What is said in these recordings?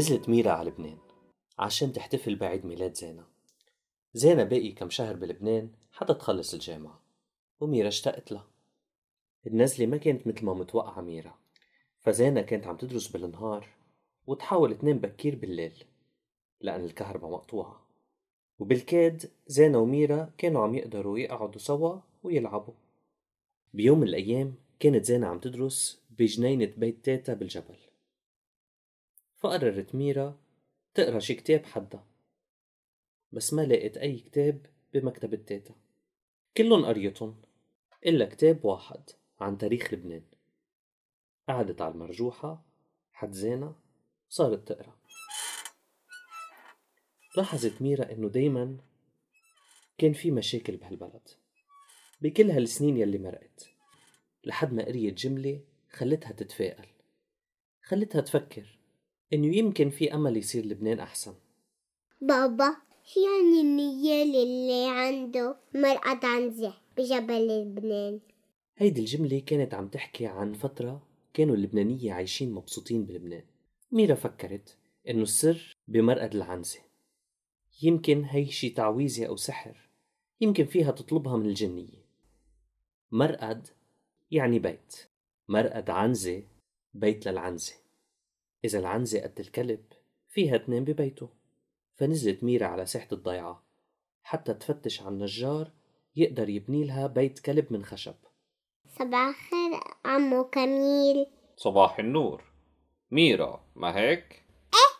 نزلت ميرا على لبنان عشان تحتفل بعيد ميلاد زينة. زينة باقي كم شهر بلبنان حتى تخلص الجامعة وميرا اشتقت لها. النزلة ما كانت مثل ما متوقعة ميرا فزينة كانت عم تدرس بالنهار وتحاول تنام بكير بالليل لأن الكهرباء مقطوعة. وبالكاد زينة وميرا كانوا عم يقدروا يقعدوا سوا ويلعبوا. بيوم من الأيام كانت زينة عم تدرس بجنينة بيت تيتا بالجبل. فقررت ميرا تقرأ شي كتاب حدا بس ما لقيت أي كتاب بمكتبة تيتا كلن قريتن إلا كتاب واحد عن تاريخ لبنان. قعدت على المرجوحة حد زينة وصارت تقرأ. لاحظت ميرا إنه دايما كان في مشاكل بهالبلد بكل هالسنين يلي مرقت لحد ما قريت جملة خلتها تتفائل خلتها تفكر إنه يمكن في أمل يصير لبنان أحسن. بابا يعني النيال اللي عنده مرقد عنزة بجبل لبنان. هيدي الجملة كانت عم تحكي عن فترة كانوا اللبنانية عايشين مبسوطين بلبنان. ميرا فكرت إنه السر بمرقد العنزة. يمكن هي شي تعويذة أو سحر. يمكن فيها تطلبها من الجنية. مرقد يعني بيت. مرقد عنزة بيت للعنزة. إذا العنزة قد الكلب فيها تنام ببيته. فنزلت ميرا على ساحة الضيعة. حتى تفتش عن نجار يقدر يبني لها بيت كلب من خشب. صباح الخير عمو كميل. صباح النور. ميرا ما هيك؟ إيه.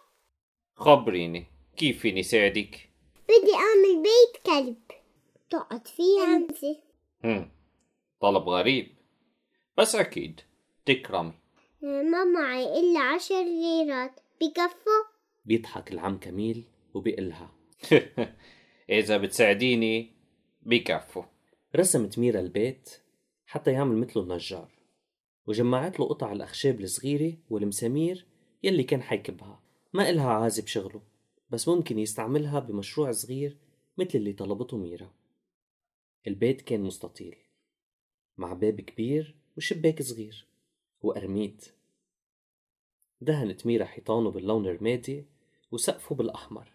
خبريني كيف فيني ساعدك؟ بدي أعمل بيت كلب. تقعد فيه عنزة. هم طلب غريب. بس أكيد تكرمي. ما معي إلا عشر ليرات. بكفوا بيضحك العم كميل وبيقلها. إذا بتساعديني بكفوا رسمت ميرا البيت حتى يعمل مثله النجار وجمعت له قطع الأخشاب الصغيرة والمسامير يلي كان حيكبها. ما إلها عازب شغله بس ممكن يستعملها بمشروع صغير مثل اللي طلبته ميرا. البيت كان مستطيل مع باب كبير وشباك صغير. وأرميد دهنت ميرا حيطانه باللون الرمادي وسقفه بالأحمر.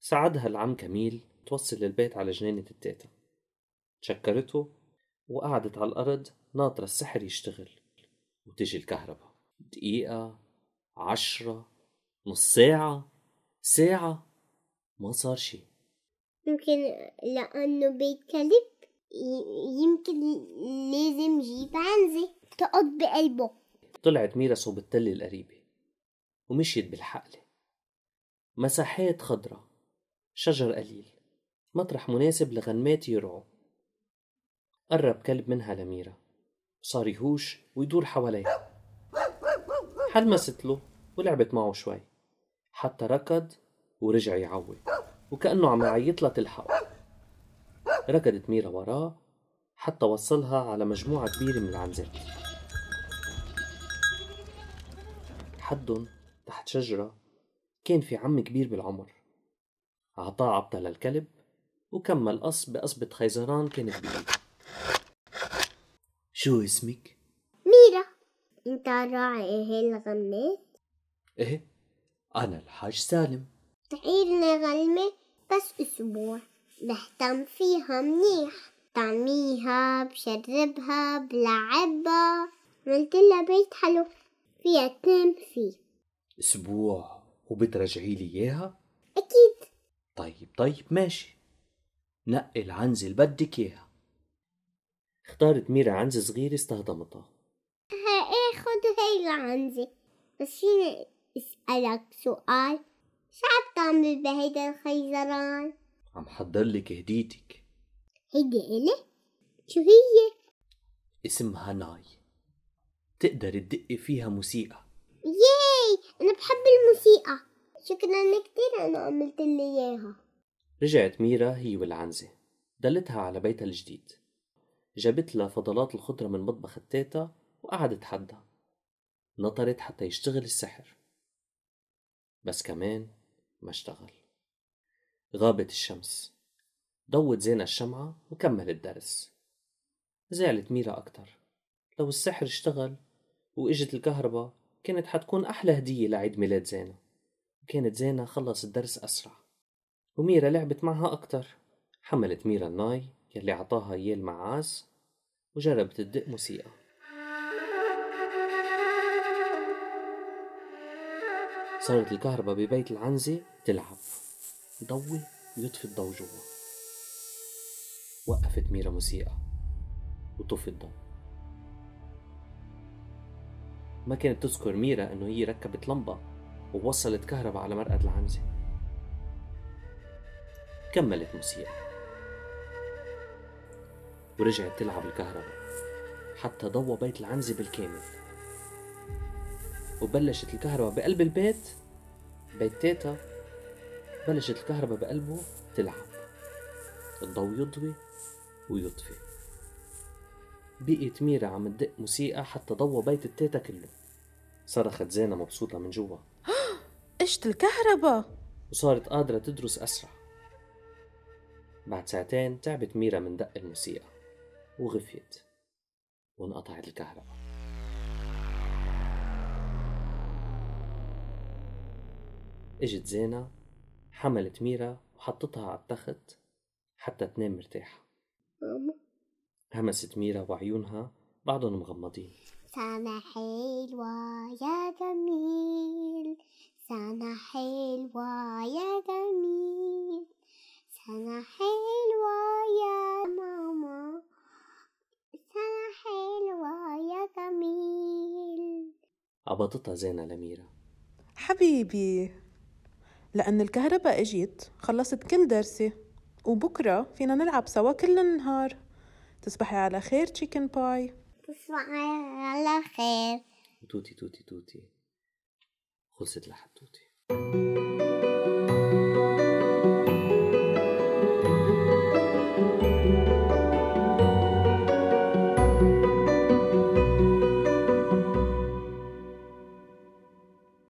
ساعدها العم كميل توصل البيت على جنينة التيتا. تشكرته وقعدت على الأرض ناطرة السحر يشتغل وتجي الكهرباء. دقيقة عشرة نص ساعة ساعة ما صار شي يمكن لأنه بيت كلب يمكن لازم جيب عنزة. تقعد بقلبه. طلعت ميرا صوب التلة القريبة ومشيت بالحقلة مساحات خضرة شجر قليل مطرح مناسب لغنمات يرعوا قرب كلب منها لميرا صار يهوش ويدور حواليها. حلمست له ولعبت معه شوي. حتى ركض ورجع يعوي وكأنه عم يعيط لها تلحقه ركضت ميرا وراه حتى وصلها على مجموعة كبيرة من العنزات. حدن تحت شجرة كان في عم كبير بالعمر. عطاه عبطة للكلب وكمل قص بقصبة خيزران كانت بإيده شو اسمك؟ ميرا. انت راعي هالغمات؟ إيه أنا الحاج سالم. تعيرنا غلمة بس أسبوع. بهتم فيها منيح. طعميها بشربها بلعبها. عملت لها بيت حلو. فيها تنام فيه أسبوع وبترجعي لي إياها؟ أكيد. طيب طيب ماشي. نقي العنزة اللي بدك إياها. اختارت ميرا عنزة صغيرة استهضمتها إيه خد هي العنزة بس فيني اسألك سؤال. شو عم تعمل بهيدا الخيزران؟ عم حضر لك هديتك. هيدي إلي؟ شو هي؟ اسمها ناي. تقدر تدقي فيها موسيقى. ياي! أنا بحب الموسيقى. شكرا كتير أنا عملت لي إياها. رجعت ميرا هي والعنزة. دلتها على بيتها الجديد. جابت لها فضلات الخضرة من مطبخ التيتا وقعدت حدها. نطرت حتى يشتغل السحر. بس كمان ما اشتغل. غابت الشمس. ضوت زينة الشمعة وكمل الدرس زعلت ميرا أكتر. لو السحر اشتغل وإجت الكهرباء كانت حتكون أحلى هدية لعيد ميلاد زينة. كانت زينة خلص الدرس أسرع وميرا لعبت معها أكتر. حملت ميرا الناي يلي عطاها إياه المعاز وجربت تدق موسيقى. صارت الكهرباء ببيت العنزة تلعب. ضوي ويطفي الضو جوا. وقفت ميرا موسيقى وطفي الضو ما كانت تذكر ميرا إنه هي ركبت لمبة ووصلت كهرباء على مرقد العنزة. كملت موسيقى. ورجعت تلعب الكهرباء. حتى ضوى بيت العنزة بالكامل. وبلشت الكهرباء بقلب البيت. بيت تيتا بلشت الكهرباء بقلبه تلعب. الضوء يضوي ويطفي. بقيت ميرا عم تدق موسيقى حتى ضوى بيت التيتا كله. صرخت زينة مبسوطة من جوا. اجت الكهرباء! وصارت قادرة تدرس أسرع. بعد ساعتين تعبت ميرا من دق الموسيقى. وغفيت. وانقطعت الكهرباء. إجت زينة حملت ميرا وحطتها على التخت حتى تنام مرتاحة. ماما همست ميرا وعيونها بعضهم مغمضين. سنة حلوة يا جميل سنة حلوة يا جميل سنة حلوة يا ماما سنة حلوة يا جميل. عبطتها زينة لميرا حبيبي لأن الكهرباء اجت خلصت كل درسي وبكرة فينا نلعب سوا كل النهار تصبحي على خير تشيكن باي تصبحي على خير. توتي توتي توتي. خلصت لحد توتي.